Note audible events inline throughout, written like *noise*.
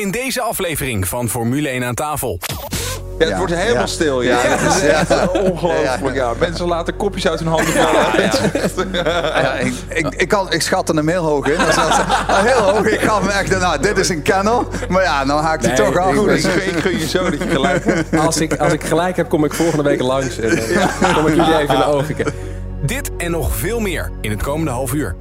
In deze aflevering van Formule 1 aan tafel. Ja, het wordt helemaal ja. stil. Ja, Ja, dat is ja. echt ongelooflijk. Ja. Mensen laten kopjes uit hun handen vallen. Ja, ik, ik, ik, had, ik schatte hem heel hoog in. Dus dat is- heel hoog. Ik gaf hem echt, nou, dit is een kenner. Maar ja, nou haakt hij Nee, toch af. ik, ik gun je zo dat je gelijk hebt. Als ik, als ik gelijk heb, kom ik volgende week langs. En dan kom ik jullie even in de ogen kijken. Dit en nog veel meer in het komende half uur.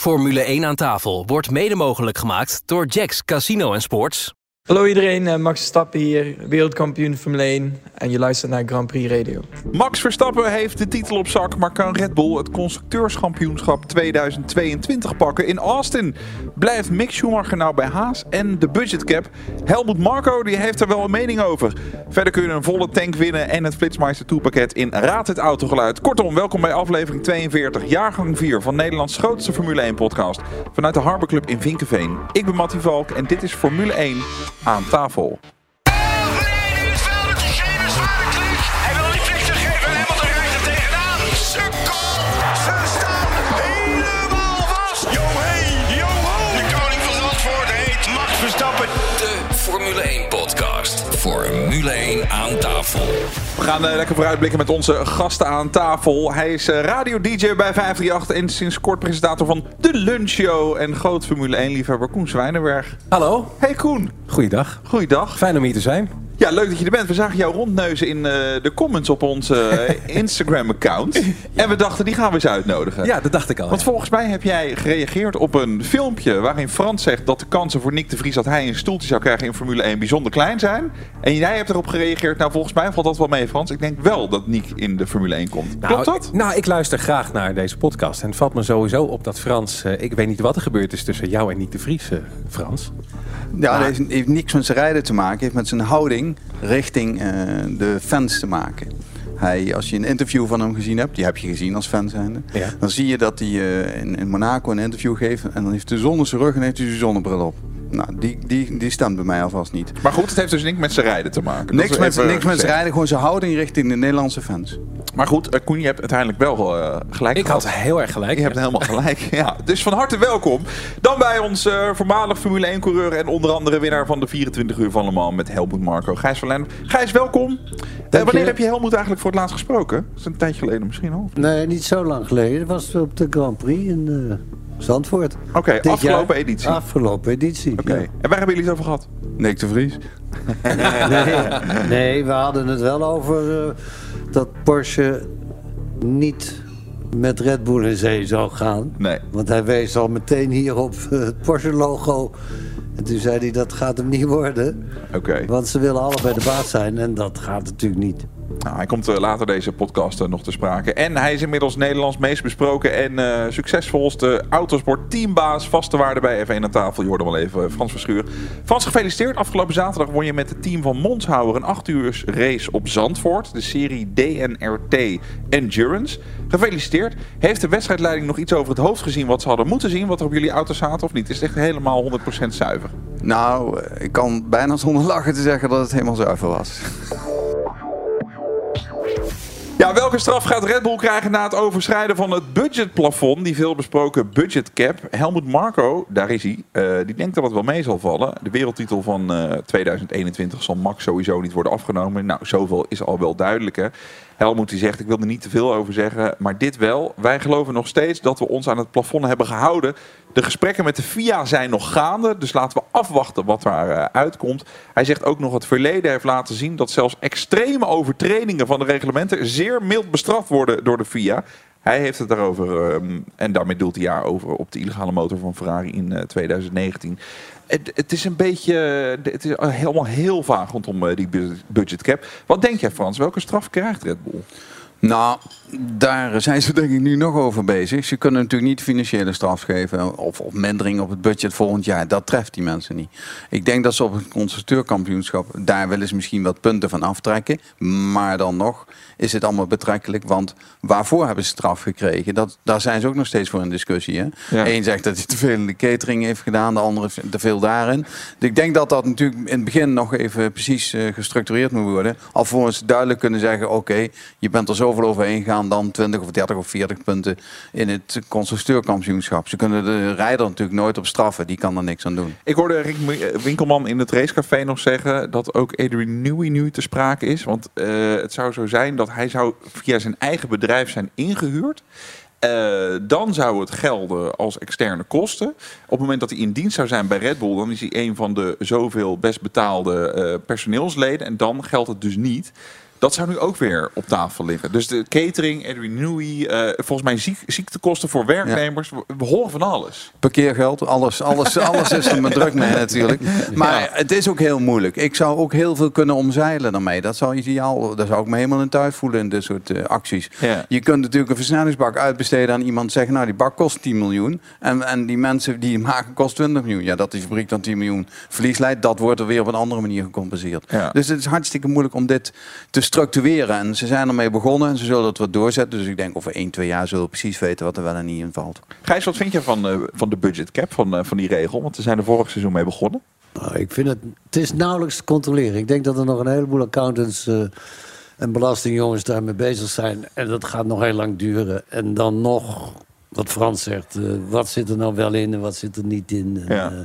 Formule 1 aan tafel wordt mede mogelijk gemaakt door Jacks Casino Sports. Hallo iedereen, eh, Max Verstappen hier, wereldkampioen Formule 1 en je luistert naar Grand Prix Radio. Max Verstappen heeft de titel op zak, maar kan Red Bull het constructeurskampioenschap 2022 pakken in Austin? Blijft Mick Schumacher nou bij Haas en de budgetcap? Helmut Marko die heeft er wel een mening over. Verder kun je een volle tank winnen en het Flitsmeister 2 pakket in Raad het Autogeluid. Kortom, welkom bij aflevering 42, jaargang 4 van Nederlands grootste Formule 1 podcast. Vanuit de Harbor Club in Vinkenveen. Ik ben Mattie Valk en dit is Formule 1 aan tafel. Er. De Formule 1 podcast. Formule 1 aan tafel. We gaan eh, lekker vooruitblikken met onze gasten aan tafel. Hij is eh, radio-dj bij 538 en sinds kort presentator van De Lunchshow. En groot Formule 1-liefhebber Koen Zwijnenberg. Hallo, Hey Koen, goeiedag. goeiedag. Fijn om hier te zijn. Ja, leuk dat je er bent. We zagen jou rondneuzen in eh, de comments op ons eh, *laughs* Instagram-account. En we dachten, die gaan we eens uitnodigen. Ja, dat dacht ik al. Want volgens mij heb jij gereageerd op een filmpje waarin Frans zegt dat de kansen voor Nick de Vries dat hij een stoeltje zou krijgen in Formule 1 bijzonder klein zijn. En jij hebt erop gereageerd. Nou, volgens mij valt dat wel mee, Frans. Ik denk wel dat Nick in de Formule 1 komt. Klopt dat? Nou, ik luister graag naar deze podcast. En het valt me sowieso op dat Frans... eh, ik weet niet wat er gebeurd is tussen jou en Nick de Vries, Frans. Ja, dat heeft, heeft niks met zijn rijden te maken. heeft met zijn houding richting eh, de fans te maken. Hij, als je een interview van hem gezien hebt, die heb je gezien als fan zijnde, Ja. dan zie je dat hij eh, in, in Monaco een interview geeft en dan heeft hij de zon in zijn rug en heeft hij zijn zonnebril op. Nou, die, die, die stemt bij mij alvast niet. Maar goed, het heeft dus niks met zijn rijden te maken. Niks met, niks met zijn rijden, gewoon zijn houding richting de Nederlandse fans. Maar goed, eh, Koen, je hebt uiteindelijk wel eh, gelijk Ik gehad. had heel erg gelijk. Je hebt helemaal gelijk. *laughs* Ja, dus van harte welkom. Dan bij ons eh, voormalig Formule 1 coureur en onder andere winnaar van de 24 uur van Le Mans met Helmoet Marco. Gijs van Lennep. Gijs, welkom. Eh, wanneer je. heb je Helmoet eigenlijk voor het laatst gesproken? Dat is een tijdje geleden misschien al. Nee, niet zo lang geleden. Dat was op de Grand Prix in eh, Zandvoort. Oké, afgelopen jaar. editie. Afgelopen editie. Oké. ja. En waar hebben jullie het over gehad? Nick de Vries. *laughs* Nee, nee, we hadden het wel over eh, dat Porsche niet met Red Bull in zee zou gaan. Nee. Want hij wees al meteen hier op eh, het Porsche-logo. En toen zei hij, dat gaat hem niet worden. Oké. Want ze willen allebei de baas zijn en dat gaat natuurlijk niet. Nou, hij komt eh, later deze podcast eh, nog te sprake. En hij is inmiddels Nederlands meest besproken en eh, succesvolste autosport teambaas. Vaste waarde bij F1 aan tafel. Je hoorde hem even, Frans Verschuur. Frans, gefeliciteerd. Afgelopen zaterdag won je met het team van Monshouwer een 8 uur race op Zandvoort. De serie DNRT Endurance. Gefeliciteerd. Heeft de wedstrijdleiding nog iets over het hoofd gezien wat ze hadden moeten zien? Wat er op jullie auto zaten of niet? Is het echt helemaal 100% zuiver? Nou, ik kan bijna zonder lachen te zeggen dat het helemaal zuiver was. Ja, welke straf gaat Red Bull krijgen na het overschrijden van het budgetplafond? Die veel besproken budgetcap. Helmut Marco, daar is hij. eh, die denkt dat het wel mee zal vallen. De wereldtitel van eh, 2021 zal Max sowieso niet worden afgenomen. Nou, zoveel is al wel duidelijk. Hè? Helmut die zegt, ik wil er niet te veel over zeggen, maar dit wel. Wij geloven nog steeds dat we ons aan het plafond hebben gehouden. De gesprekken met de FIA zijn nog gaande, dus laten we afwachten wat daar eh, uitkomt. Hij zegt ook nog het verleden heeft laten zien dat zelfs extreme overtredingen van de reglementen zeer mild bestraft worden door de FIA. Hij heeft het daarover, ehm, en daarmee doelt hij ja over op de illegale motor van Ferrari in eh, 2019. Het, het is een beetje, eh, het is helemaal heel vaag rondom eh, die bu- budgetcap. Wat denk jij Frans, welke straf krijgt Red Bull? Nou, daar zijn ze denk ik nu nog over bezig. Ze kunnen natuurlijk niet financiële straf geven of, of mindering op het budget volgend jaar. Dat treft die mensen niet. Ik denk dat ze op het constructeurkampioenschap, daar willen ze misschien wat punten van aftrekken. Maar dan nog is het allemaal betrekkelijk. Want waarvoor hebben ze straf gekregen? Dat, daar zijn ze ook nog steeds voor in discussie. Hè? Ja. Eén zegt dat hij te veel in de catering heeft gedaan, de andere te veel daarin. Dus ik denk dat dat natuurlijk in het begin nog even precies eh, gestructureerd moet worden. Alvorens duidelijk kunnen zeggen, oké, je bent er zo zoveel overheen gaan dan 20 of 30 of 40 punten in het constructeurkampioenschap. Ze kunnen de rijder natuurlijk nooit op straffen. Die kan er niks aan doen. Ik hoorde Rick M- Winkelman in het racecafé nog zeggen dat ook Adrian Newey nu te sprake is. Want eh, het zou zo zijn dat hij zou via zijn eigen bedrijf zijn ingehuurd. Eh, dan zou het gelden als externe kosten. Op het moment dat hij in dienst zou zijn bij Red Bull, dan is hij een van de zoveel best betaalde eh, personeelsleden. En dan geldt het dus niet. Dat zou nu ook weer op tafel liggen. Dus de catering, Adrian Newey, eh, volgens mij ziek, ziektekosten voor werknemers. We, we horen van alles. Parkeergeld, alles, alles, alles is er met druk mee natuurlijk. Maar Ja. het is ook heel moeilijk. Ik zou ook heel veel kunnen omzeilen daarmee. Dat zou ideaal, daar zou ik me helemaal in thuis voelen in dit soort eh, acties. Ja. Je kunt natuurlijk een versnellingsbak uitbesteden aan iemand zeggen, nou die bak kost 10 miljoen. En, en die mensen die hem maken kost 20 miljoen. Ja, dat die fabriek dan 10 miljoen verlies leidt, dat wordt er weer op een andere manier gecompenseerd. Dus het is hartstikke moeilijk om dit te structureren. En ze zijn ermee begonnen en ze zullen het wat doorzetten. Dus ik denk over 1, 2 jaar zullen we precies weten wat er wel en niet in valt. Gijs, wat vind je van, eh, van de budget cap, van, eh, van die regel? Want we zijn er vorig seizoen mee begonnen. Nou, ik vind het, het is nauwelijks te controleren. Ik denk dat er nog een heleboel accountants eh, en belastingjongens daarmee bezig zijn. En dat gaat nog heel lang duren. En dan nog, wat Frans zegt, eh, wat zit er nou wel in en wat zit er niet in. En, Ja.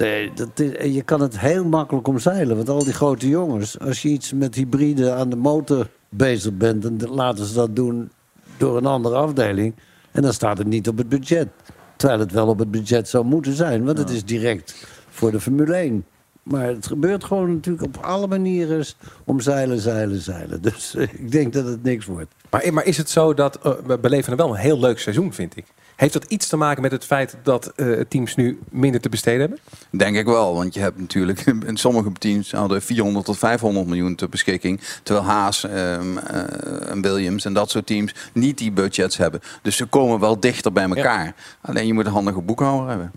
Nee, dat is- je kan het heel makkelijk omzeilen. Want al die grote jongens, als je iets met hybride aan de motor bezig bent... dan laten ze dat doen door een andere afdeling. En dan staat het niet op het budget. Terwijl het wel op het budget zou moeten zijn. Want het is direct voor de Formule 1. Maar het gebeurt gewoon natuurlijk op alle manieren om zeilen, zeilen, zeilen. Dus *laughs* ik denk dat het niks wordt. Maar, maar is het zo dat eh, we beleven er wel een heel leuk seizoen, vind ik? Heeft dat iets te maken met het feit dat eh, teams nu minder te besteden hebben? Denk ik wel, want je hebt natuurlijk *laughs* in sommige teams hadden 400 tot 500 miljoen ter beschikking, terwijl Haas ehm, eh, en Williams en dat soort teams niet die budgets hebben. Dus ze komen wel dichter bij elkaar. Alleen je moet een handige boekhouder hebben.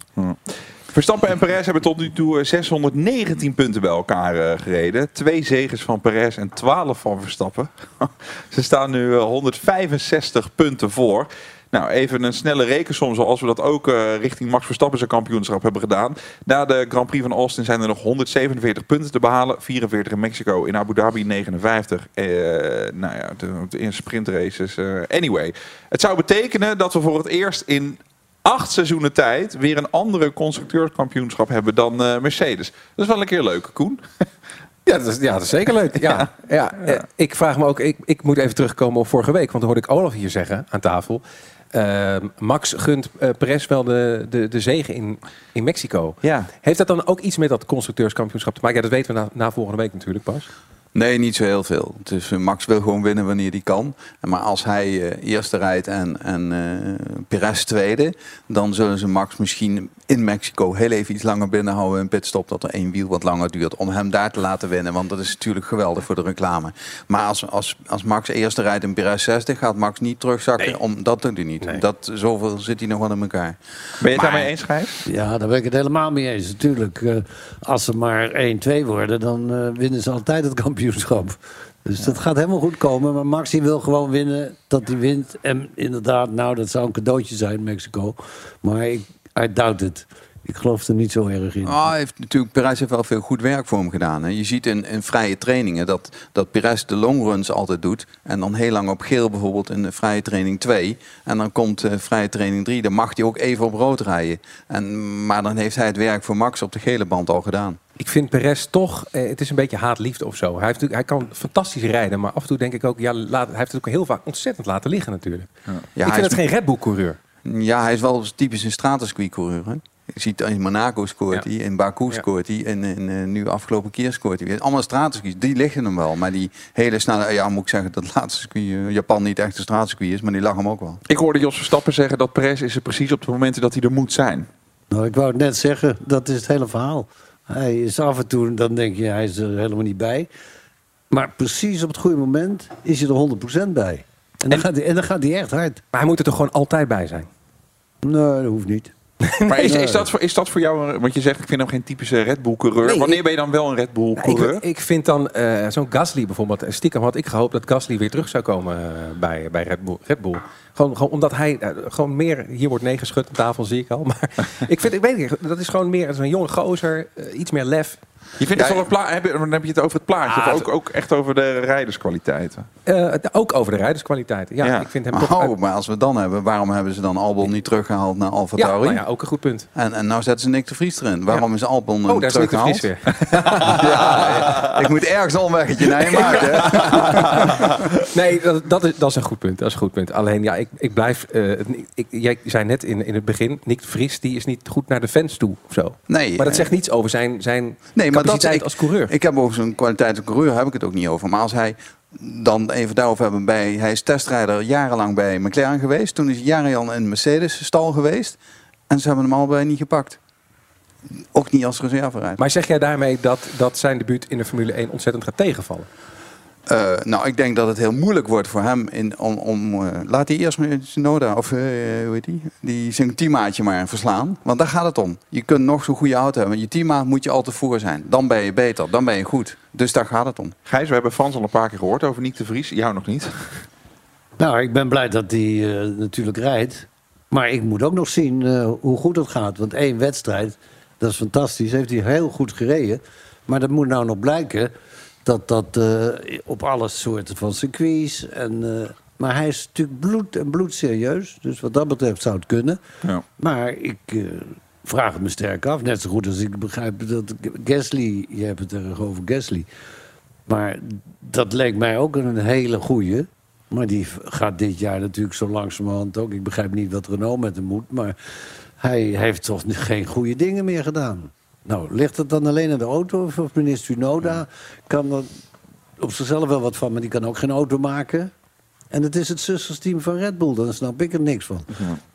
Verstappen en Perez hebben tot nu toe eh, 619 punten bij elkaar eh, gereden. Twee zegens van Perez en 12 van Verstappen. *laughs* Ze staan nu eh, 165 punten voor. Nou, even een snelle rekensom zoals we dat ook eh, richting Max Verstappen zijn kampioenschap hebben gedaan. Na de Grand Prix van Austin zijn er nog 147 punten te behalen. 44 in Mexico, in Abu Dhabi 59. Eh, nou ja, de, de eerste sprintraces. eh anyway, het zou betekenen dat we voor het eerst in acht seizoenen tijd weer een andere constructeurskampioenschap hebben dan Mercedes. Dat is wel een keer leuk, Koen. *laughs* Ja, dat is, ja, dat is zeker leuk. *laughs* Ja, ja. eh, Ik vraag me ook, ik, ik moet even terugkomen op vorige week, want dan hoorde ik Olaf hier zeggen aan tafel. Eh, Max gunt Perez wel de, de, de zege in, in Mexico. Ja. Heeft dat dan ook iets met dat constructeurskampioenschap te maken? Ja, dat weten we na, na volgende week natuurlijk pas. Nee, niet zo heel veel. Dus Max wil gewoon winnen wanneer hij kan. Maar als hij eh, eerste rijdt en, en eh Perez tweede, dan zullen ze Max misschien in Mexico heel even iets langer binnenhouden in pitstop, dat er één wiel wat langer duurt, om hem daar te laten winnen. Want dat is natuurlijk geweldig voor de reclame. Maar als, als, als Max eerste rijdt en Perez 60, gaat Max niet terugzakken. Om, dat doet hij niet. Nee. Dat, zoveel zit hij nog wel in elkaar. Ben je het daarmee eens, Gijs? Ja, daar ben ik het helemaal mee eens. Natuurlijk, eh, als ze maar 1-2 worden, dan eh, winnen ze altijd het Dus dat gaat helemaal goed komen. Maar Max die wil gewoon winnen, dat hij wint. En inderdaad, nou, dat zou een cadeautje zijn, Mexico. Maar ik, I doubt it. Ik geloof er niet zo erg in. Ah, heeft natuurlijk, Perez heeft wel veel goed werk voor hem gedaan. Hè. Je ziet in, vrije trainingen dat, dat Perez de longruns altijd doet. En dan heel lang op geel bijvoorbeeld in vrije training 2. En dan komt eh, vrije training 3. Dan mag hij ook even op rood rijden. En, maar dan heeft hij het werk voor Max op de gele band al gedaan. Ik vind Perez toch, eh, het is een beetje haat-liefde of zo. Hij, heeft hij kan fantastisch rijden, maar af en toe denk ik ook, ja, laat, hij heeft het ook heel vaak ontzettend laten liggen natuurlijk. Ja, ik hij vind is, het geen Red Bull coureur. ja, hij is wel typisch een stratencircuit-coureur. hè. Je ziet in Monaco scoort Ja. hij, in Baku Ja. scoort hij en, en eh, nu afgelopen keer scoort hij weer. Allemaal stratencircuits, die liggen hem wel. Maar die hele snelle, ja moet ik zeggen dat het laatste circuit, eh, Japan niet echt een stratencircuit is, maar die lag hem ook wel. Ik hoorde Jos Verstappen zeggen dat Perez is er precies op de momenten dat hij er moet zijn. Nou, ik wou het net zeggen, dat is het hele verhaal. Hij is af en toe, dan denk je, hij is er helemaal niet bij. Maar precies op het goede moment is hij er 100% bij. En dan, Gaat hij, en dan gaat hij echt hard. Maar hij moet er toch gewoon altijd bij zijn? Nee, dat hoeft niet. *laughs* Maar is, is, dat voor, is dat voor jou, want je zegt ik vind hem geen typische Red Bull coureur. Nee, Wanneer ik- ben je dan wel een Red Bull coureur? ik, ik vind dan eh, zo'n Gasly bijvoorbeeld. eh, Stiekem had ik gehoopt dat Gasly weer terug zou komen eh, bij, bij Red Bull. Red Bull. Gewoon, gewoon omdat hij gewoon meer. Hier wordt neergeschud aan tafel, zie ik al. *laughs* Maar ik vind, ik weet niet, dat is gewoon meer een jonge gozer. iets meer lef. Je vindt het wel heb je, dan heb je het over het plaatje, Ah, of ook, ook echt over de rijderskwaliteiten. Eh, ook over de rijderskwaliteiten. Ja, Ja. ik vind hem oh, maar als we het dan hebben, waarom hebben ze dan Albon niet teruggehaald naar Alfa ja, Tauri? nou ja, ook een goed punt. En, en nou zetten ze Nick de Vries erin. Waarom is Albon Oh, daar is Nick de teruggehaald? Vries weer. *laughs* ja, ik moet ergens al een weggetje naar je *laughs* maken. *laughs* Nee, dat, dat, is, dat is een goed punt. Dat is een goed punt. Alleen, ja, ik, ik blijf... eh, het- ik, jij zei net in, in het begin, Nick de Vries die is niet goed naar de fans toe. Of zo. Nee, Maar dat eh, zegt niets over zijn, zijn Nee, maar ik, als coureur. Ik heb over zijn kwaliteit als coureur heb ik het ook niet over. Maar als hij dan even daarover hebben bij, hij is testrijder jarenlang bij McLaren geweest. Toen is hij jarenlang in een Mercedes stal geweest. En ze hebben hem allebei niet gepakt. Ook niet als reserverijder. Maar zeg jij daarmee dat, dat zijn debuut in de Formule 1 ontzettend gaat tegenvallen? Eh, nou, ik denk dat het heel moeilijk wordt voor hem in, om. om eh, laat hij eerst maar Noda, of eh, hoe heet die? Die zijn teammaatje maar verslaan. Want daar gaat het om. Je kunt nog zo'n goede auto hebben. Je teammaat moet je altijd voor zijn. Dan ben je beter. Dan ben je goed. Dus daar gaat het om. Gijs, we hebben Frans al een paar keer gehoord over Nick de Vries. Jou nog niet. Nou, ik ben blij dat hij eh, natuurlijk rijdt. Maar ik moet ook nog zien eh, hoe goed het gaat. Want één wedstrijd, dat is fantastisch. Heeft hij heel goed gereden. Maar dat moet nou nog blijken dat dat eh, op alle soorten van circuits. En, eh, maar hij is natuurlijk bloed en bloedserieus. Dus wat dat betreft zou het kunnen. Ja. Maar ik eh, vraag het me sterk af. Net zo goed als ik begrijp dat Gasly... Je hebt het erg over Gasly. Maar dat leek mij ook een hele goeie. Maar die gaat dit jaar natuurlijk zo langzamerhand ook. Ik begrijp niet wat Renault met hem moet. Maar hij heeft toch geen goede dingen meer gedaan. Nou, ligt het dan alleen aan de auto? Of- minister Tsunoda kan er op zichzelf wel wat van... maar die kan ook geen auto maken. En het is het zustersteam van Red Bull. Dan snap ik er niks van.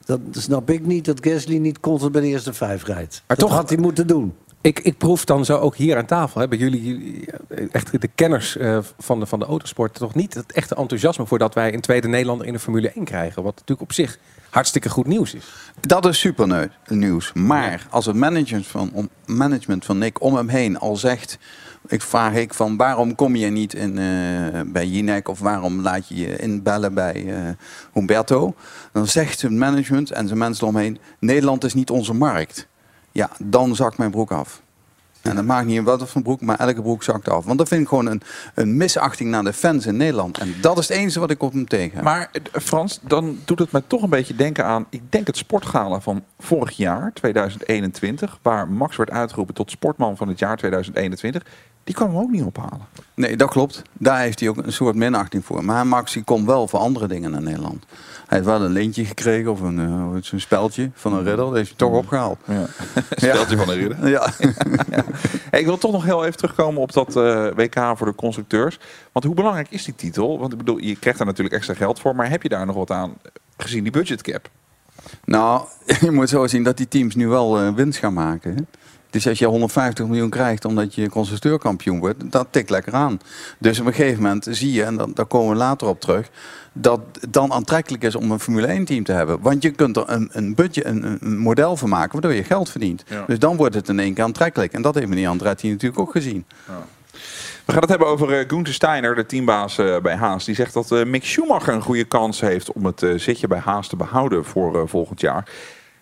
Dan snap ik niet dat Gasly niet constant bij de eerste vijf rijdt. Maar dat toch- had hij moeten doen. Ik, ik proef dan zo ook hier aan tafel, bij jullie, eh, echt de kenners eh, van, de, van de autosport, toch niet het echte enthousiasme voordat wij een tweede Nederlander in de Formule 1 krijgen. Wat natuurlijk op zich hartstikke goed nieuws is. Dat is super nieuws. Maar als het management van, om, management van Nick om hem heen al zegt... Ik vraag ik van waarom kom je niet in, eh, bij Jinek of waarom laat je je inbellen bij eh, Humberto? Dan zegt het management en zijn mensen eromheen... Nederland is niet onze markt. Ja, dan zakt mijn broek af. En dat maakt niet in wat voor broek, maar elke broek zakt af. Want dat vind ik gewoon een, een misachting naar de fans in Nederland. En dat is het enige wat ik op hem tegen heb. Maar eh, Frans, dan doet het mij toch een beetje denken aan... ik denk het sportgala van vorig jaar, 2021... waar Max werd uitgeroepen tot sportman van het jaar 2021... die kwam hem ook niet ophalen. Nee, dat klopt. Daar heeft hij ook een soort minachting voor. Maar Max die komt wel voor andere dingen naar Nederland. Hij heeft wel een lintje gekregen of een, eh, hoe heet zo'n speldje van een ridder. Dat heeft hij toch opgehaald. Ja. *laughs* Speeltje van de ridder. *laughs* Ja. Hey, ik wil toch nog heel even terugkomen op dat eh, WK voor de constructeurs. Want hoe belangrijk is die titel? Want ik bedoel, je krijgt daar natuurlijk extra geld voor. Maar heb je daar nog wat aan eh, gezien die budgetcap? Nou, *laughs* je moet zo zien dat die teams nu wel eh, winst gaan maken. hè. Dus als je 150 miljoen krijgt omdat je constructeurkampioen wordt, dat tikt lekker aan. Dus op een gegeven moment zie je, en dan, daar komen we later op terug, dat het dan aantrekkelijk is om een Formule 1 team te hebben. Want je kunt er een, een, budget, een, een- model van maken waardoor je geld verdient. Ja. Dus dan wordt het in één keer aantrekkelijk. En dat heeft meneer Andretti natuurlijk ook gezien. We gaan het hebben over eh Gunther Steiner, de teambaas eh, bij Haas. Die zegt dat eh, Mick Schumacher een goede kans heeft om het zitje bij Haas te behouden voor volgend jaar.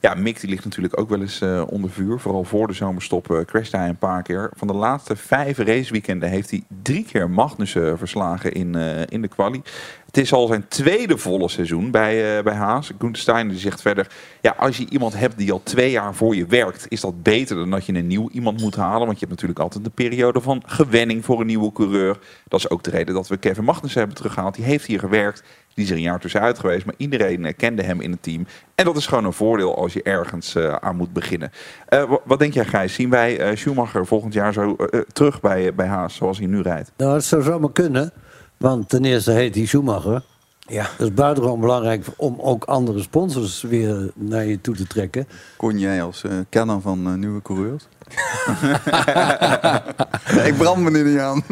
Ja, Mick die ligt natuurlijk ook wel eens eh, onder vuur. Vooral voor de zomerstop uh, hij een paar keer. Van de laatste vijf raceweekenden heeft hij drie keer Magnussen verslagen in, eh, in de quali. Het is al zijn tweede volle seizoen bij, eh, bij Haas. Gunther Steiner zegt verder... Ja, als je iemand hebt die al twee jaar voor je werkt... is dat beter dan dat je een nieuw iemand moet halen. Want je hebt natuurlijk altijd een periode van gewenning voor een nieuwe coureur. Dat is ook de reden dat we Kevin Magnussen hebben teruggehaald. Die heeft hier gewerkt. Die is er een jaar tussenuit geweest. Maar iedereen eh, kende hem in het team. En dat is gewoon een voordeel als je ergens eh, aan moet beginnen. Wa- wat denk jij, Gijs? Zien wij Schumacher volgend jaar zo terug bij, bij Haas zoals hij nu rijdt? Nou, het zou zomaar kunnen. Want ten eerste heet hij Schumacher. Ja. Dat is buitengewoon belangrijk om ook andere sponsors weer naar je toe te trekken. Kon jij als eh, kenner van eh, nieuwe coureurs? *laughs* Ik brand me er niet aan.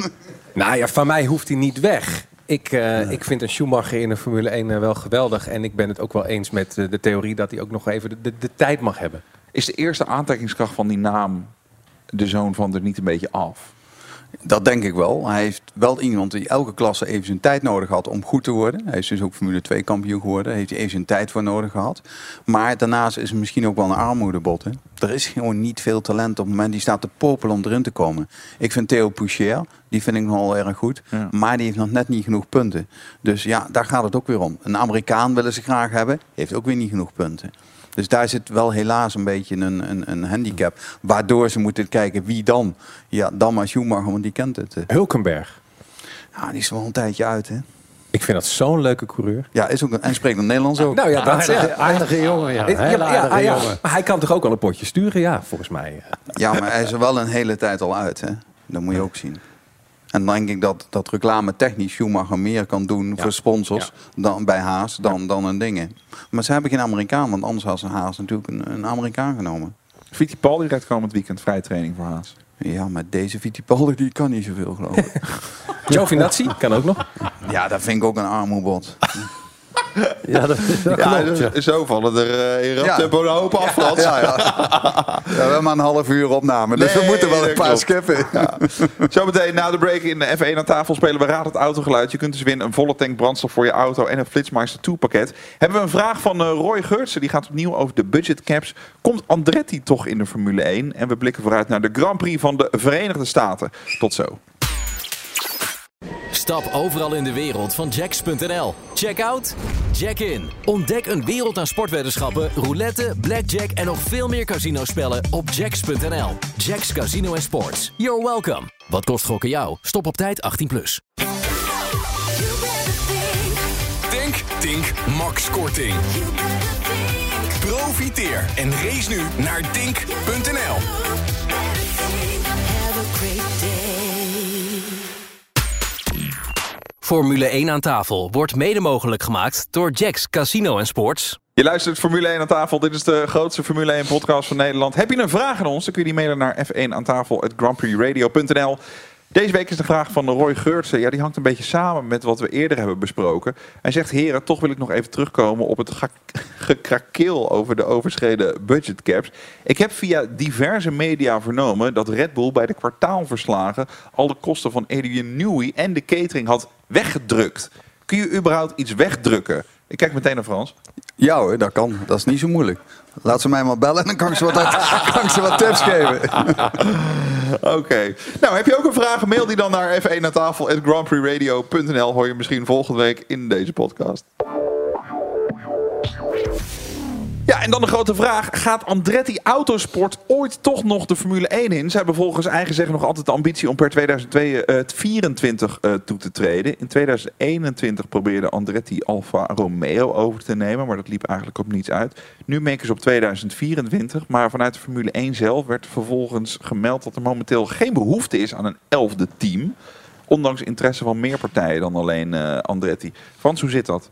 Nou ja, van mij hoeft hij niet weg. Ik, eh, ik vind een Schumacher in de Formule 1 eh, wel geweldig. En ik ben het ook wel eens met de theorie dat hij ook nog even de, de, de tijd mag hebben. Is de eerste aantrekkingskracht van die naam de zoon van er niet een beetje af? Dat denk ik wel. Hij heeft wel iemand die elke klasse even zijn tijd nodig had om goed te worden. Hij is dus ook Formule 2 kampioen geworden. Daar heeft hij even zijn tijd voor nodig gehad. Maar daarnaast is het misschien ook wel een armoedebot. Hè? Er is gewoon niet veel talent op het moment die staat te popelen om erin te komen. Ik vind Theo Poucher, die vind ik nogal erg goed. Ja. Maar die heeft nog net niet genoeg punten. Dus ja, daar gaat het ook weer om. Een Amerikaan willen ze graag hebben, heeft ook weer niet genoeg punten. Dus daar zit wel helaas een beetje een, een, een handicap. Waardoor ze moeten kijken wie dan. Ja, dan maar Schumacher, want die kent het. eh. Hulkenberg. Ja, die is wel een tijdje uit, hè? Ik vind dat zo'n leuke coureur. Ja, is ook een, en spreekt nog Nederlands ook. Nou ja, dat Aardige, aardige jongen, ja. Hele ja, aardige ja, jongen. Maar hij kan toch ook al een potje sturen? Ja, volgens mij. Ja, maar hij is er wel een hele tijd al uit, hè? Dat moet je ook zien. En dan denk ik dat, dat reclame technisch Schumacher meer kan doen voor sponsors dan bij Haas dan, dan een dingen. Maar ze hebben geen Amerikaan, want anders had ze Haas natuurlijk een, een Amerikaan genomen. Fittipaldi rijdt komend weekend vrije training voor Haas. Ja, maar deze Fittipaldi die kan niet zoveel, geloof ik. *laughs* Giovinazzi kan ook nog. ja, dat vind ik ook een armoebot. *laughs* *laughs* Ja, dat, dat Ja, klopt, ja. dus zo vallen er uh, in rap Ja. tempo een hoop af. Ja, ja. ja, we hebben maar een half uur opname, dus we moeten wel een paar skippen. Zometeen na de break in de F1 aan tafel spelen we Raad het Autogeluid. Je kunt dus winnen een volle tank brandstof voor je auto en een Flitsmeister 2 pakket. Hebben we een vraag van eh, Roy Geurtsen. Die gaat opnieuw over de budget caps. Komt Andretti toch in de Formule 1? En we blikken vooruit naar de Grand Prix van de Verenigde Staten. Tot zo. Stap overal in de wereld van Jacks.nl. Check out, check in. Ontdek een wereld aan sportweddenschappen, roulette, blackjack en nog veel meer casinospellen op Jacks.nl. Jacks Casino en Sports. You're welcome. Wat kost gokken jou? Stop op tijd 18+. Plus. Think, Think, Max Korting. Profiteer en race nu naar Dink.nl. Formule 1 aan tafel wordt mede mogelijk gemaakt door Jacks Casino en Sports. Je luistert Formule 1 aan tafel. Dit is de grootste Formule 1 podcast van Nederland. Heb je een vraag aan ons? Dan kun je die mailen naar f1 aan tafel. Deze week is de vraag van Roy Geurtsen. Ja, die hangt een beetje samen met wat we eerder hebben besproken. Hij zegt, heren, toch wil ik nog even terugkomen op het *laughs* gekrakeel over de overschreden budgetcaps. Ik heb via diverse media vernomen dat Red Bull bij de kwartaalverslagen al de kosten van Adrian Newey en de catering had weggedrukt. Kun je überhaupt iets wegdrukken? Ik kijk meteen naar Frans. Ja hoor, dat kan. Dat is niet zo moeilijk. Laat ze mij maar bellen en dan kan ik ze wat, *laughs* kan ik ze wat tips geven. *laughs* Oké. Nou, heb je ook een vraag? Mail die dan naar F1 aan tafel grandprixradio.nl. Hoor je misschien volgende week in deze podcast. Ja, en dan de grote vraag. Gaat Andretti Autosport ooit toch nog de Formule 1 in? Ze hebben volgens eigen zeggen nog altijd de ambitie om per 2024 eh, toe te treden. In 2021 probeerde Andretti Alfa Romeo over te nemen, maar dat liep eigenlijk op niets uit. Nu meken ze op 2024, maar vanuit de Formule 1 zelf werd vervolgens gemeld dat er momenteel geen behoefte is aan een elfde team. Ondanks interesse van meer partijen dan alleen eh, Andretti. Frans, hoe zit dat?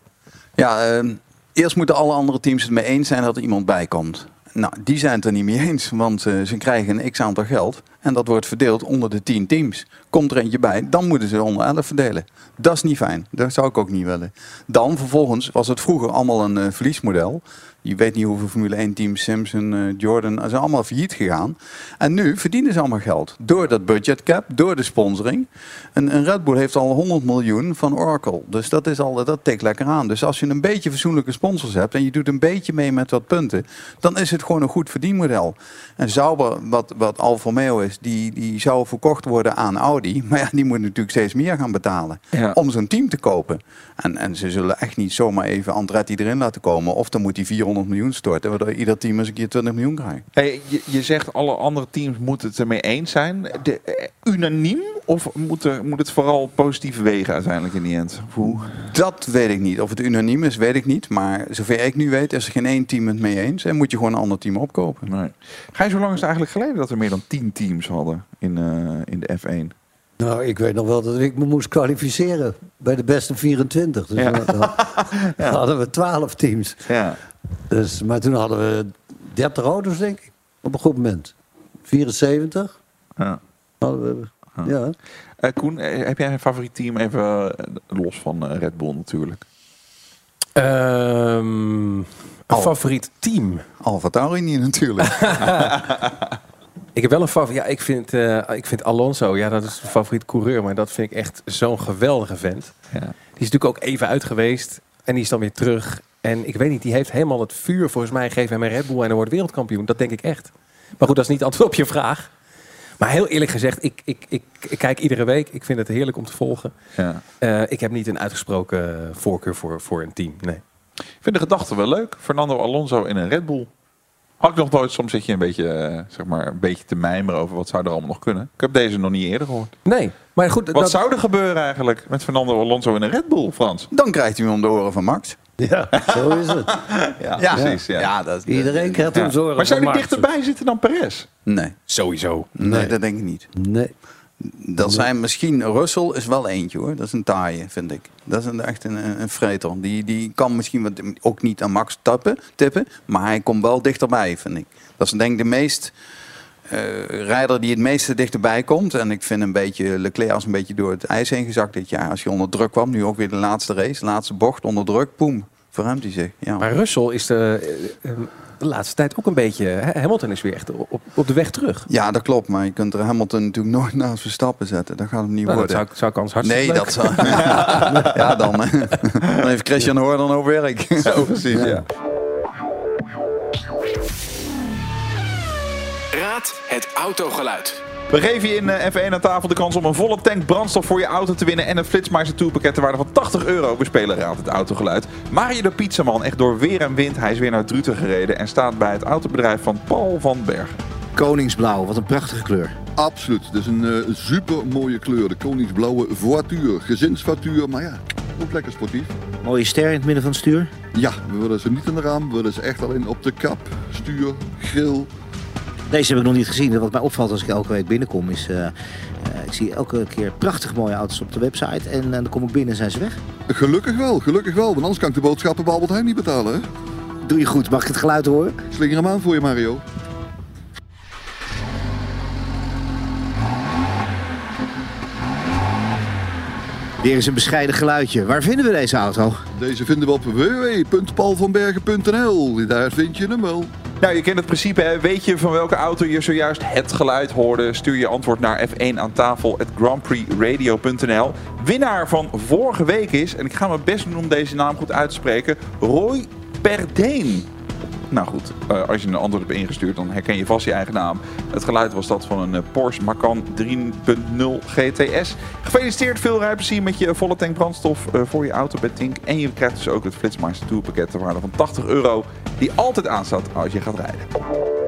Ja, ehm, eerst moeten alle andere teams het mee eens zijn dat er iemand bij komt. Nou, die zijn het er niet mee eens, want eh, ze krijgen een x-aantal geld. En dat wordt verdeeld onder de 10 teams. Komt er eentje bij, dan moeten ze onder 11 verdelen. Dat is niet fijn. Dat zou ik ook niet willen. Dan vervolgens was het vroeger allemaal een eh, verliesmodel. Je weet niet hoeveel Formule 1 teams, Simpson, eh, Jordan, ze zijn allemaal failliet gegaan. En nu verdienen ze allemaal geld. Door dat budgetcap, door de sponsoring. En, een Red Bull heeft al 100 miljoen van Oracle. Dus dat, is al, dat tikt lekker aan. Dus als je een beetje fatsoenlijke sponsors hebt en je doet een beetje mee met wat punten, dan is het gewoon een goed verdienmodel. En Sauber, wat, wat Alfa Romeo is, die, die zou verkocht worden aan Audi. Maar ja, die moet natuurlijk steeds meer gaan betalen Ja. om zo'n team te kopen. En, en ze zullen echt niet zomaar even Andretti erin laten komen. Of dan moet die 400 miljoen storten, waardoor ieder team eens een keer 20 miljoen krijgt. Hey, je, je zegt alle andere teams moeten het ermee eens zijn. De, eh, unaniem? Of moet, er, moet het vooral positief wegen uiteindelijk in die end? Hoe? Dat weet ik niet. Of het unaniem is, weet ik niet. Maar zover ik nu weet, is er geen één team het mee eens. En moet je gewoon een ander team opkopen. Nee. Ga je zo lang is het eigenlijk geleden dat er meer dan 10 teams hadden in, eh, in de F1? Nou, ik weet nog wel dat ik me moest kwalificeren bij de beste 24. Dus Ja. dan, *laughs* dan hadden we 12 teams. Ja. Dus, maar toen hadden we 30 auto's, denk ik, op een goed moment. 74 ja. hadden we. Ja. Eh, Koen, eh, heb jij een favoriet team? Even eh, los van Red Bull natuurlijk. Ehm, een Al. favoriet team. Alfa Tauri niet natuurlijk. *laughs* Ik heb wel een favoriet. Ja, ik vind, eh, ik vind Alonso, ja, dat is mijn favoriet coureur. Maar dat vind ik echt zo'n geweldige vent. Ja. Die is natuurlijk ook even uit geweest. En die is dan weer terug. En ik weet niet, die heeft helemaal het vuur. Volgens mij geeft hem een Red Bull en hij wordt wereldkampioen. Dat denk ik echt. Maar goed, dat is niet het antwoord op je vraag. Maar heel eerlijk gezegd, ik, ik, ik, ik kijk iedere week. Ik vind het heerlijk om te volgen. Ja. Eh, ik heb niet een uitgesproken voorkeur voor, voor een team. Nee. Ik vind de gedachte wel leuk. Fernando Alonso in een Red Bull. Had ik nog nooit. Soms zit je een beetje, eh, zeg maar, een beetje te mijmeren over wat zou er allemaal nog kunnen. Ik heb deze nog niet eerder gehoord. Nee, maar goed. Wat dat- zou er gebeuren eigenlijk met Fernando Alonso in een Red Bull, Frans? Dan krijgt hij hem om de oren van Max. Ja, zo is het. *laughs* Ja, precies. Ja. dat, Iedereen krijgt Ja. hem zorgen Maar zou van die dichterbij zitten dan Perez? Nee, Sowieso. nee, Nee. dat denk ik niet. Nee. Dat zijn misschien, Russell is wel eentje hoor. Dat is een taaie, vind ik. Dat is een, echt een, een vreter. Die, die kan misschien wat, ook niet aan Max tappen, tippen. Maar hij komt wel dichterbij, vind ik. Dat is denk ik de meest eh rijder die het meeste dichterbij komt. En ik vind een beetje Leclerc als een beetje door het ijs heen gezakt dit jaar. Als hij onder druk kwam, nu ook weer de laatste race, laatste bocht onder druk, poem, verruimt hij zich. Ja. Maar Russell is de, eh, eh, de laatste tijd ook een beetje... hè, Hamilton is weer echt op, op de weg terug. ja, dat klopt. Maar je kunt er Hamilton natuurlijk nooit naast Verstappen zetten. Dat gaat hem niet Nou, dat worden. zou, zou ik anders hartstikke Nee, leuk dat zou... *laughs* ja, dan, eh, dan heeft Christian Hoor dan ook werk. Ja, precies. Ja. Raad het autogeluid. We geven je in eh, F1 aan tafel de kans om een volle tank brandstof voor je auto te winnen en een Flitsmeister Tourpakket ter waarde van 80 euro. We spelen Raad het autogeluid. Mario de Pizzaman, echt door weer en wind. Hij is weer naar Druten gereden en staat bij het autobedrijf van Paul van Bergen. Koningsblauw, wat een prachtige kleur. Absoluut. Is een eh, super mooie kleur. De koningsblauwe voituur. Gezinsvoituur, maar ja, ook lekker sportief. Mooie ster in het midden van het stuur. Ja, we willen ze niet in de raam. We willen ze echt alleen op de kap, stuur, grill. Deze heb ik nog niet gezien. Wat mij opvalt als ik elke week binnenkom is... eh, ik zie elke keer prachtig mooie auto's op de website. En, eh, dan kom ik binnen en zijn ze weg. Gelukkig wel, gelukkig wel. Want anders kan ik de boodschappen bij Albert Heijn niet betalen. Hè? Doe je goed. Mag ik het geluid horen? Slinger hem aan voor je, Mario. Weer eens een bescheiden geluidje. Waar vinden we deze auto? Deze vinden we op www.paulvanbergen.nl. Daar vind je hem wel. Nou, je kent het principe. Hè? Weet je van welke auto je zojuist het geluid hoorde? Stuur je antwoord naar F1 aan tafel grandprixradio.nl. Winnaar van vorige week is, en ik ga mijn best doen om deze naam goed uit te spreken, Roy Perdeen. Nou goed, eh, als je een antwoord hebt ingestuurd, dan herken je vast je eigen naam. Het geluid was dat van een eh, Porsche Macan 3.0 GTS. Gefeliciteerd, veel rijplezier met je volle tank brandstof eh, voor je auto bij Tink. En je krijgt dus ook het Flitsmeister Tourpakket ter waarde van 80 euro, die altijd aanstaat als je gaat rijden.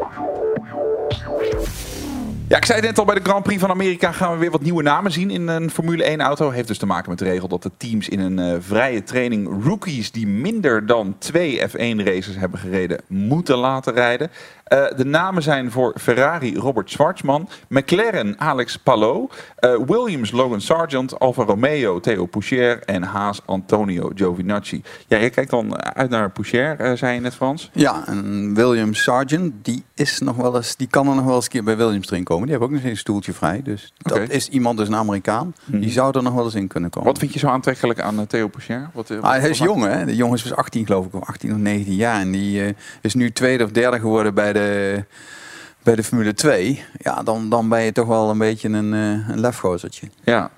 Ja, ik zei het net al, bij de Grand Prix van Amerika gaan we weer wat nieuwe namen zien in een Formule 1 auto. Heeft dus te maken met de regel dat de teams in een eh, vrije training rookies die minder dan twee F1 races hebben gereden, moeten laten rijden. Eh, de namen zijn voor Ferrari Robert Schwarzman, McLaren Alex Palou, eh, Williams Logan Sargent, Alfa Romeo Theo Poucher en Haas Antonio Giovinazzi. Ja, je kijkt dan uit naar Poucher, eh, zei je net Frans. Ja, en William Sargent, die, is nog wel eens, die kan er nog wel eens een keer bij Williams erin komen. Die hebben ook nog eens een stoeltje vrij. Dus dat is iemand, dus een Amerikaan. Die zou er nog wel eens in kunnen komen. Wat vind je zo aantrekkelijk aan Theo Poucher? Wat, Ah, hij is jong, hè? De jongen is was 18, geloof ik, of 18 of 19 jaar. En die is nu tweede of derde geworden bij de, bij de Formule 2. Ja, dan, dan ben je toch wel een beetje een, eh een lefgozertje. Ja.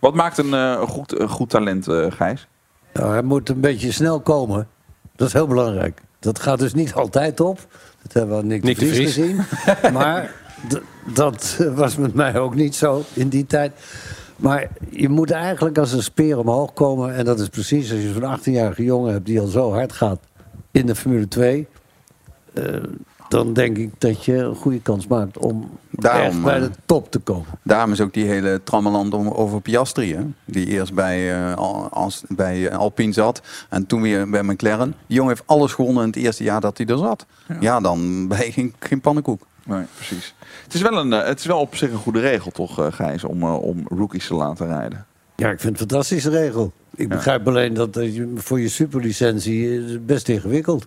Wat maakt een eh, goed, een goed talent, eh, Gijs? Nou, hij moet een beetje snel komen. Dat is heel belangrijk. Dat gaat dus niet altijd op. Dat hebben we aan Nick, Nick de de Vries gezien. *laughs* maar dat *laughs* was met mij ook niet zo in die tijd. Maar je moet eigenlijk als een speer omhoog komen. En dat is precies als je zo'n 18-jarige jongen hebt die al zo hard gaat in de Formule 2. eh, dan denk ik dat je een goede kans maakt om Daarom, echt bij eh, de top te komen. Daarom is ook die hele trammeland om, over Piastri, hè? die eerst bij, eh, Al- als, bij eh, Alpine zat en toen weer bij McLaren. Die jongen heeft alles gewonnen in het eerste jaar dat hij er zat. Ja, dan ben je geen, geen pannenkoek. Nee, precies. Het is wel, een, eh, het is wel op zich een goede regel, toch, eh, Gijs, om, eh, om rookies te laten rijden. Ja, ik vind het een fantastische regel. Ik begrijp alleen dat eh, je voor je superlicentie eh, is het best ingewikkeld.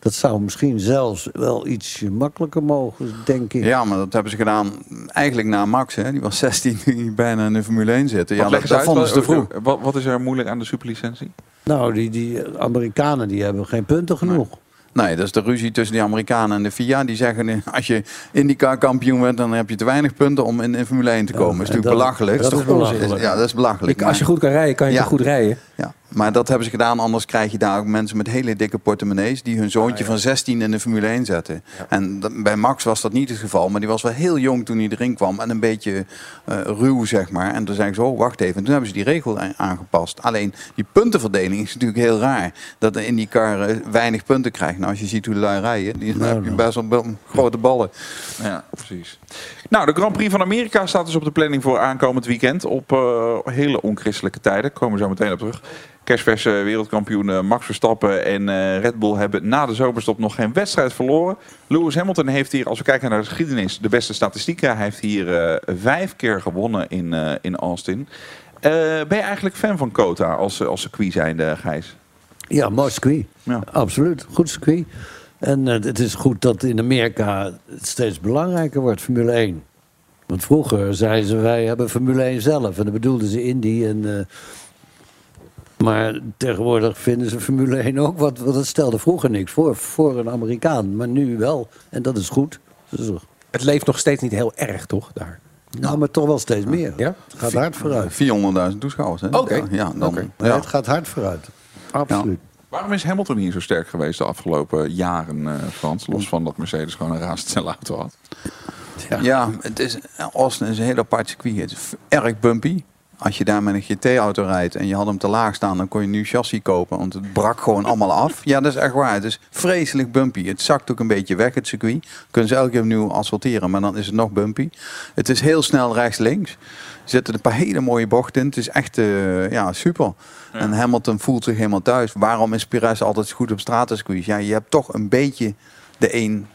Dat zou misschien zelfs wel iets makkelijker mogen, denk ik. Ja, maar dat hebben ze gedaan eigenlijk na Max. Hè? Die was 16 die bijna in de Formule 1 zitten. Ja, Wat dat, leggen dat vonden ze te vroeg. Wat, wat is er moeilijk aan de superlicentie? Nou, die, die Amerikanen die hebben geen punten genoeg. Nee, dat is de ruzie tussen de Amerikanen en de FIA. Die zeggen, eh, als je IndyCar kampioen bent, dan heb je te weinig punten om in, in Formule 1 te komen. dat is natuurlijk dat- belachelijk. dat is is toch belachelijk. Ja, dat is belachelijk. Ik- als je goed kan rijden, kan je Ja. toch goed rijden? Ja, maar dat hebben ze gedaan. Anders krijg je daar ook mensen met hele dikke portemonnees... die hun zoontje van 16 in de Formule 1 zetten. En bij Max was dat niet het geval. Maar die was wel heel jong toen hij erin kwam. En een beetje eh, ruw, zeg maar. En toen zei ik zo, oh, wacht even. En toen hebben ze die regel aangepast. Alleen, die puntenverdeling is natuurlijk heel raar. Dat in die car eh, weinig punten krijgt. Nou, als je ziet hoe de lui rijden... Die dan heb je best wel grote ballen. Ja, precies. Nou, de Grand Prix van Amerika staat dus op de planning voor aankomend weekend. Op eh, hele onchristelijke tijden. Komen we zo meteen op terug. Kerstverse wereldkampioen eh, Max Verstappen en eh, Red Bull hebben na de zomerstop nog geen wedstrijd verloren. Lewis Hamilton heeft hier, als we kijken naar de geschiedenis, de beste statistieken. Hij heeft hier eh, vijf keer gewonnen in, in Austin. Ben je eigenlijk fan van Kota als, als circuit zijnde, Gijs? Ja, mooi circuit. Ja. Absoluut, goed circuit. En het is goed dat in Amerika het steeds belangrijker wordt, Formule 1. Want vroeger zeiden ze, wij hebben Formule 1 zelf. En dan bedoelden ze Indy. En, maar tegenwoordig vinden ze Formule 1 ook wat. Want dat stelde vroeger niks voor, voor een Amerikaan. Maar nu wel. En dat is goed. Dus, Het leeft nog steeds niet heel erg, toch? Daar. nou, maar toch wel steeds meer. Ja? Het gaat hard vooruit. 400.000 toeschouwers. hè? Oké. Ja, ja, dan. Het gaat hard vooruit. Absoluut. Waarom is Hamilton hier zo sterk geweest de afgelopen jaren, eh, Frans? Los van dat Mercedes gewoon een razendsnelle auto had. Ja, het is, Austin is een heel apart circuit. Het is erg bumpy. Als je daar met een GT-auto rijdt en je had hem te laag staan, dan kon je nu chassis kopen. Want het brak gewoon allemaal af. Ja, dat is echt waar. Het is vreselijk bumpy. Het zakt ook een beetje weg, het circuit. Kunnen ze elke keer opnieuw asfalteren, maar dan is het nog bumpy. Het is heel snel rechts-links. Er zitten een paar hele mooie bochten in. Het is echt eh, ja, super. En Hamilton voelt zich helemaal thuis. Waarom is Perez altijd goed op stratencircuits? Ja, je hebt toch een beetje... De een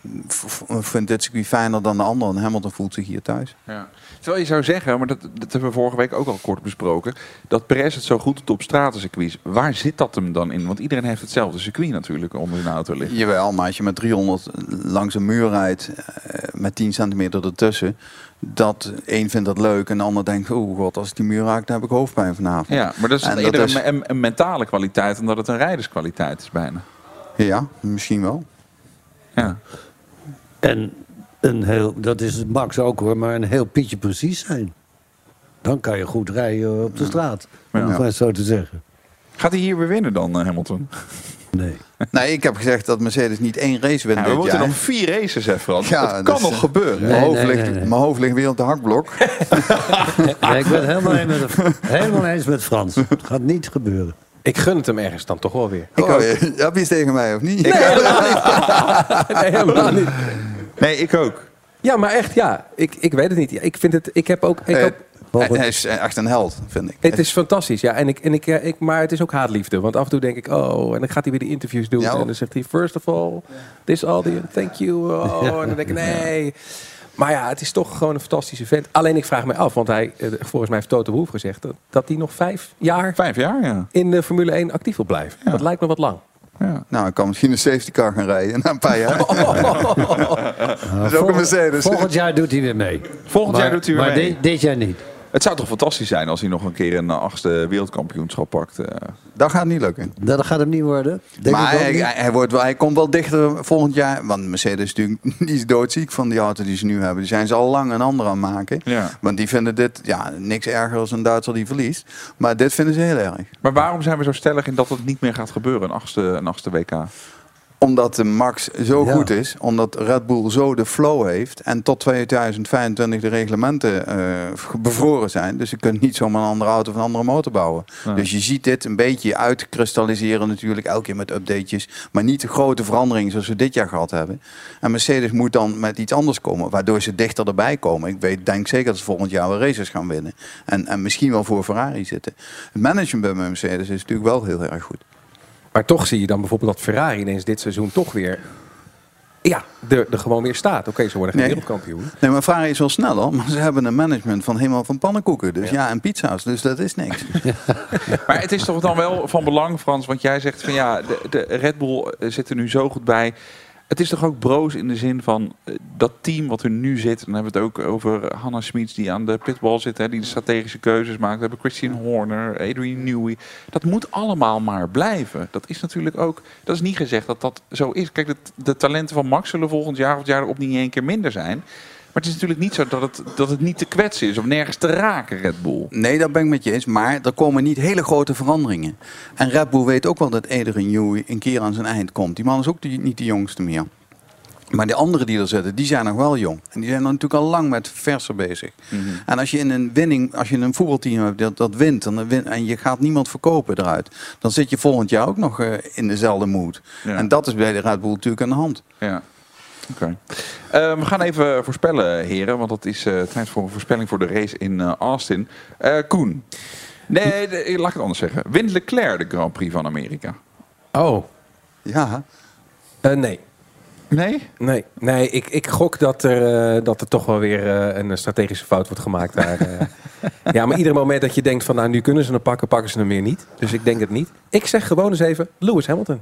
vindt dit circuit fijner dan de ander. En Hamilton voelt zich hier thuis. Ja. Terwijl je zou zeggen, maar dat, dat hebben we vorige week ook al kort besproken, dat Perez het zo goed doet op stratencircuits. Waar zit dat hem dan in? Want iedereen heeft hetzelfde circuit natuurlijk onder de auto liggen. Jawel, maar als je met 300 langs een muur rijdt eh, met 10 centimeter ertussen, dat één vindt dat leuk en de ander denkt, oh god, als ik die muur raak, dan heb ik hoofdpijn vanavond. Ja, maar dat is En eerder dat is- een, een, een mentale kwaliteit dan dat het een rijderskwaliteit is bijna. Ja, misschien wel. Ja. En een heel, dat is Max ook hoor, maar een heel pietje precies zijn. Dan kan je goed rijden op de straat. Om het maar zo te zeggen. Gaat hij hier weer winnen dan, eh, Hamilton? Nee. *laughs* Nee, ik heb gezegd dat Mercedes niet één race wint Ja, we moeten jaar. nog vier races, hè Frans? Ja, dat dus, kan nog eh, gebeuren. Mijn, hoofd nee, ligt, nee, nee. mijn hoofd ligt weer op de hakblok. *laughs* Nee, ik ben het helemaal, *laughs* eens met, helemaal eens met Frans. Het gaat niet gebeuren. Ik gun het hem ergens dan toch wel weer. Ik oh, heb je iets tegen mij of niet? Nee, helemaal niet. Nee, ik ook. Ja, maar echt, ja. Ik, ik weet het niet. Ik vind het, ik heb ook... Ik Eh, heb, hij, hij is echt een held, vind ik. het is fantastisch, ja. En ik, en ik, eh, ik, maar het is ook haatliefde. Want af en toe denk ik, oh, en dan gaat hij weer die interviews doen. Ja, en dan zegt hij, first of all, this audience, thank you. Oh, *laughs* en dan denk ik, nee. Maar ja, het is toch gewoon een fantastische vent. Alleen ik vraag me af, want hij, eh, volgens mij heeft Toto Wolff gezegd... dat, hij nog vijf jaar Vijf jaar, ja. in de Formule 1 actief wil blijven. Dat lijkt me wat lang. Ja. Nou, ik kan misschien een safety car gaan rijden na een paar jaar. *laughs* dat is ook een Mercedes. Volgend jaar doet hij weer mee. Volgend maar, jaar doet hij weer maar mee. dit- dit jaar niet. Het zou toch fantastisch zijn als hij nog een keer een eh, achtste wereldkampioenschap pakt. eh. Dat gaat niet lukken. Dat gaat hem niet worden. Denk maar hij, niet. hij, wordt wel, hij komt wel dichter volgend jaar. Want Mercedes is natuurlijk *laughs* die is doodziek van die auto die ze nu hebben. Die zijn ze al lang een ander aan het maken. Ja. Want die vinden dit ja, niks erger als een Duitser die verliest. Maar dit vinden ze heel erg. Maar waarom zijn we zo stellig in dat het niet meer gaat gebeuren, een achtste, een achtste WK? Omdat de Max zo Ja. goed is. Omdat Red Bull zo de flow heeft. En tot 2025 de reglementen eh, bevroren zijn. Dus je kunt niet zomaar een andere auto of een andere motor bouwen. Nee. Dus je ziet dit een beetje uitkristalliseren natuurlijk. Elke keer met updatejes. Maar niet de grote veranderingen zoals we dit jaar gehad hebben. En Mercedes moet dan met iets anders komen. Waardoor ze dichter erbij komen. Ik weet, denk zeker dat ze volgend jaar wel races gaan winnen. En, en misschien wel voor Ferrari zitten. Het management bij Mercedes is natuurlijk wel heel erg goed. Maar toch zie je dan bijvoorbeeld dat Ferrari ineens dit seizoen toch weer... Ja, er, er gewoon weer staat. Oké, ze worden geen Nee. wereldkampioen. Nee, maar Ferrari is wel sneller, maar ze hebben een management van helemaal van pannenkoeken. Dus ja, en pizza's, dus dat is niks. *laughs* Maar het is toch dan wel van belang, Frans, want jij zegt van ja, de, de Red Bull eh, zit er nu zo goed bij. Het is toch ook broos in de zin van eh, dat team wat er nu zit. Dan hebben we het ook over Hannah Smits die aan de pitwall zit. Hè, die de strategische keuzes maakt. We hebben Christine Horner, Adrian Newey. Dat moet allemaal maar blijven. Dat is natuurlijk ook... Dat is niet gezegd dat dat zo is. Kijk, de, de talenten van Max zullen volgend jaar of het jaar erop niet één keer minder zijn. Maar het is natuurlijk niet zo dat het, dat het niet te kwetsen is of nergens te raken, Red Bull. Nee, dat ben ik met je eens. Maar er komen niet hele grote veranderingen. En Red Bull weet ook wel dat Adrian Newey een keer aan zijn eind komt. Die man is ook die- niet de jongste meer. Maar de anderen die er zitten, die zijn nog wel jong. En die zijn dan natuurlijk al lang met verser bezig. En als je in een winning, als je een voetbalteam hebt dat, dat wint, dan win, en je gaat niemand verkopen eruit, dan zit je volgend jaar ook nog eh, in dezelfde mood. Ja. En dat is bij de Red Bull natuurlijk aan de hand. Ja. Oké. Eh, we gaan even voorspellen, heren. Want het is eh, tijd voor een voorspelling voor de race in eh, Austin. Eh, Koen. Nee, de- laat ik het anders zeggen. Wint Leclerc de Grand Prix van Amerika? Oh, Ja, nee. Nee? Nee, nee ik, ik gok dat er, eh, dat er toch wel weer een strategische fout wordt gemaakt daar. eh. *laughs* ja, maar ieder moment dat je denkt van nou nu kunnen ze hem pakken, pakken ze hem weer niet. Dus ik denk het niet. Ik zeg gewoon eens even Lewis Hamilton.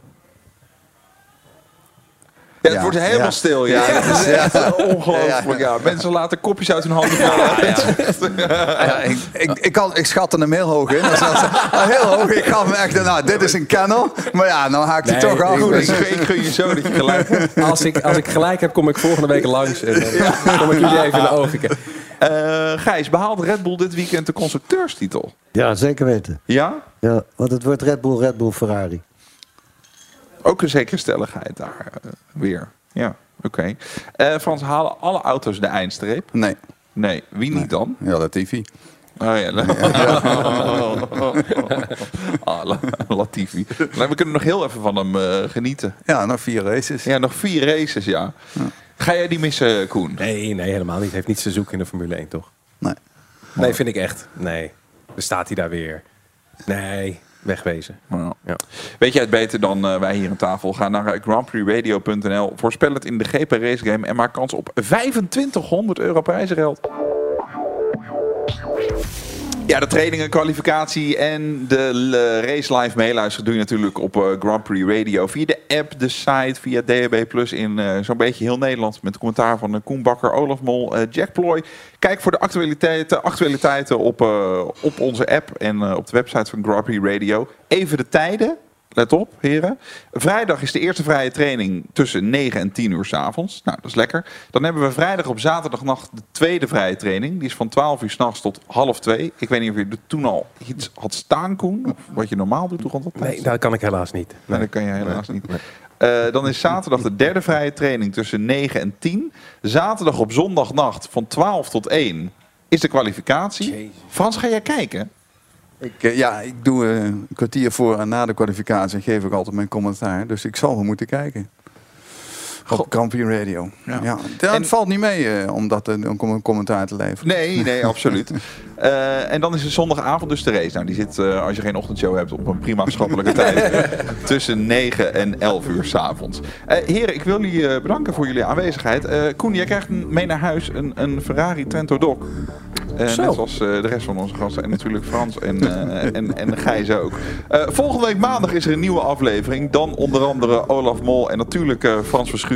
Ja, het Ja, wordt helemaal ja. stil. Ja, dat is echt ongelooflijk. Ja. Mensen laten kopjes uit hun handen vallen. Ja, ik, ik, ik, kan, ik schatte hem heel hoog in. Dat is wel- heel hoog. Ik ga hem echt, nou, dit is een kennel. Maar ja, nou haakt hij Nee, toch af. ik- Goed, ik, gun- ik gun je zo dat je gelijk hebt. Als ik, als ik gelijk heb, kom ik volgende week langs. En dan kom ik jullie even in de ogen kijken. Eh, Gijs, behaalt Red Bull dit weekend de constructeurstitel? Ja, zeker weten. Ja? Ja, want het wordt Red Bull, Red Bull, Ferrari. Ook een zekere stelligheid daar eh, weer. Ja, oké. Eh, Frans, halen alle auto's de eindstreep? Nee, Nee, wie niet dan? ja, dat TV. Oh ja, La- Latifi. Nou, we kunnen nog heel even van hem eh, genieten. Ja, nog vier races. Ja, nog vier races, ja. Ga jij die missen, Koen? Nee, nee, helemaal niet. Heeft niets te zoeken in de Formule 1, toch? Nee. Nee, vind ik echt. Nee. Dan staat hij daar weer. Nee, wegwezen. Nou, Ja. Weet jij het beter dan eh, wij hier aan tafel? Ga naar eh, grandprixradio.nl, voorspel het in de GP Race Game en maak kans op 2500 euro prijzengeld. Ja, de trainingen, kwalificatie en de race live meeluisteren doe je natuurlijk op eh, Grand Prix Radio. Via de app, de site, via DHB Plus in eh, zo'n beetje heel Nederland. Met commentaar van eh, Koen Bakker, Olaf Mol, eh, Jack Ploy. Kijk voor de actualiteiten, actualiteiten op, op onze app en op de website van Grand Prix Radio. Even de tijden. Let op, heren. Vrijdag is de eerste vrije training tussen 9 en 10 uur 's avonds. Nou, dat is lekker. Dan hebben we vrijdag op zaterdagnacht de tweede vrije training. Die is van 12 uur s'nachts tot half 2. Ik weet niet of je er toen al iets had staan, Koen. Of wat je normaal doet, toch altijd? Nee, dat kan ik helaas niet. Nee, dat kan je helaas niet. Eh, dan is zaterdag de derde vrije training tussen 9 en 10. Zaterdag op zondagnacht van 12 tot 1 is de kwalificatie. Frans, ga jij kijken? Ik, eh, ja, ik doe eh, een kwartier voor en na de kwalificatie geef ik altijd mijn commentaar. Dus ik zal wel moeten kijken. Op Prix Radio. Ja. Ja. Ja, En- het valt niet mee eh, om dat eh, om een commentaar te leveren. Nee, nee, *laughs* absoluut. Eh, en dan is het zondagavond dus de race. Nou, die zit, eh, als je geen ochtendshow hebt, op een prima schappelijke *laughs* tijd. tussen 9 en 11 uur s'avonds. Eh heren, ik wil jullie eh, bedanken voor jullie aanwezigheid. Eh Koen, jij krijgt een- mee naar huis een, een Ferrari Trento Doc. Eh, net zoals eh, de rest van onze gasten. En natuurlijk Frans en, eh en, en Gijs ook. Eh, volgende week maandag is er een nieuwe aflevering. Dan onder andere Olaf Mol en natuurlijk eh, Frans Verschuur.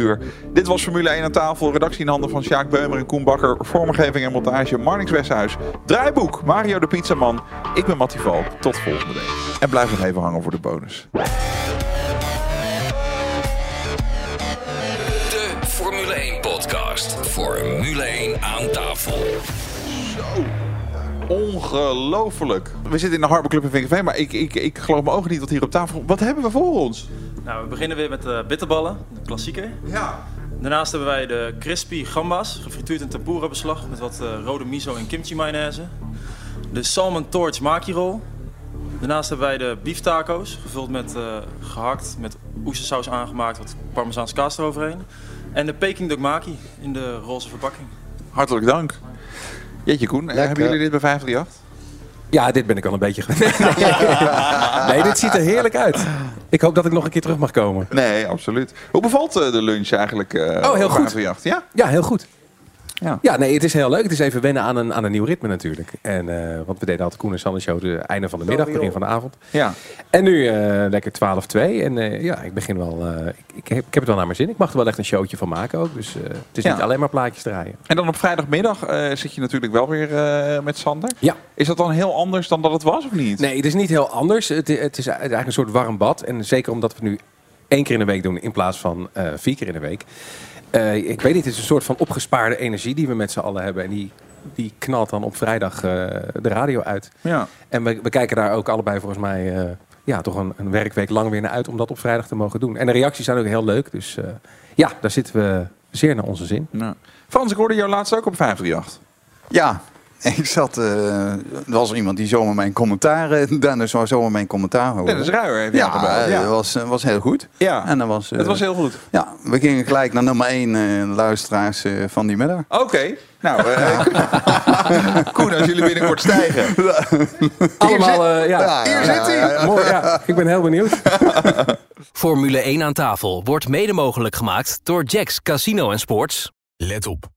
Dit was Formule 1 aan tafel. Redactie in handen van Sjaak Beumer en Koen Bakker. Vormgeving en montage Marnix Westhuis. Draaiboek Mario de Pizzaman. Ik ben Mattie Valk. Tot volgende week. En blijf nog even hangen voor de bonus. De Formule 1 podcast. Formule 1 aan tafel. Ongelooflijk. We zitten in de Harbor Club in Vinkenveen, maar ik, ik, ik geloof mijn ogen niet wat hier op tafel... Wat hebben we voor ons? Nou, we beginnen weer met de bitterballen, de klassieker. Ja. Daarnaast hebben wij de crispy gambas, gefrituurd in tempura beslag met wat eh, rode miso en kimchi mayonaise. De salmon torch maki roll. Daarnaast hebben wij de beef taco's, gevuld met eh, gehakt, met oestersaus aangemaakt, wat parmezaans kaas eroverheen. En de peking duck maki in de roze verpakking. Hartelijk dank. Jeetje Koen, eh, hebben jullie dit bij 538? Ja, dit ben ik al een beetje gewend. *laughs* nee, dit ziet er heerlijk uit. Ik hoop dat ik nog een keer terug mag komen. Nee, absoluut. Hoe bevalt eh, de lunch eigenlijk? eh, Oh, heel goed. 538? Ja? Ja, heel goed. Ja. Ja, nee, het is heel leuk. Het is even wennen aan een, aan een nieuw ritme natuurlijk. En, eh, want we deden altijd Koen en Sander show de einde van de middag, begin van de avond. Ja. En nu eh, lekker 12-2. En eh, ja, ik begin wel. eh, ik, ik, heb, ik heb het wel naar mijn zin. Ik mag er wel echt een showtje van maken ook. Dus eh, het is Ja. niet alleen maar plaatjes draaien. En dan op vrijdagmiddag eh, zit je natuurlijk wel weer eh, met Sander. Ja. Is dat dan heel anders dan dat het was of niet? Nee, het is niet heel anders. Het, het is eigenlijk een soort warm bad. En zeker omdat we nu één keer in de week doen in plaats van eh, vier keer in de week. Eh, ik weet niet, het is een soort van opgespaarde energie die we met z'n allen hebben. En die, die knalt dan op vrijdag eh, de radio uit. Ja. En we, we kijken daar ook allebei volgens mij eh, ja, toch een, een werkweek lang weer naar uit om dat op vrijdag te mogen doen. En de reacties zijn ook heel leuk. Dus eh, ja, daar zitten we zeer naar onze zin. Nou. Frans, ik hoorde jou laatst ook op 538. Ja, ik zat... eh, er was iemand die zomaar mijn commentaar... eh, Dennis zou zomaar mijn commentaar horen. Dennis Ruijer heeft Ja, gebeld. dat was, eh, was heel goed. Ja. En dat was, eh, Het was heel goed. Ja, we gingen gelijk naar nummer 1 luisteraars eh, van die middag. Oké. Nou, eh, *laughs* Koen, als jullie binnenkort stijgen. *laughs* Allemaal, eh, ja. Hier zit hij. Mooi, ja. Ik ben heel benieuwd. *laughs* Formule 1 aan tafel wordt mede mogelijk gemaakt door Jacks Casino en Sports. Let op.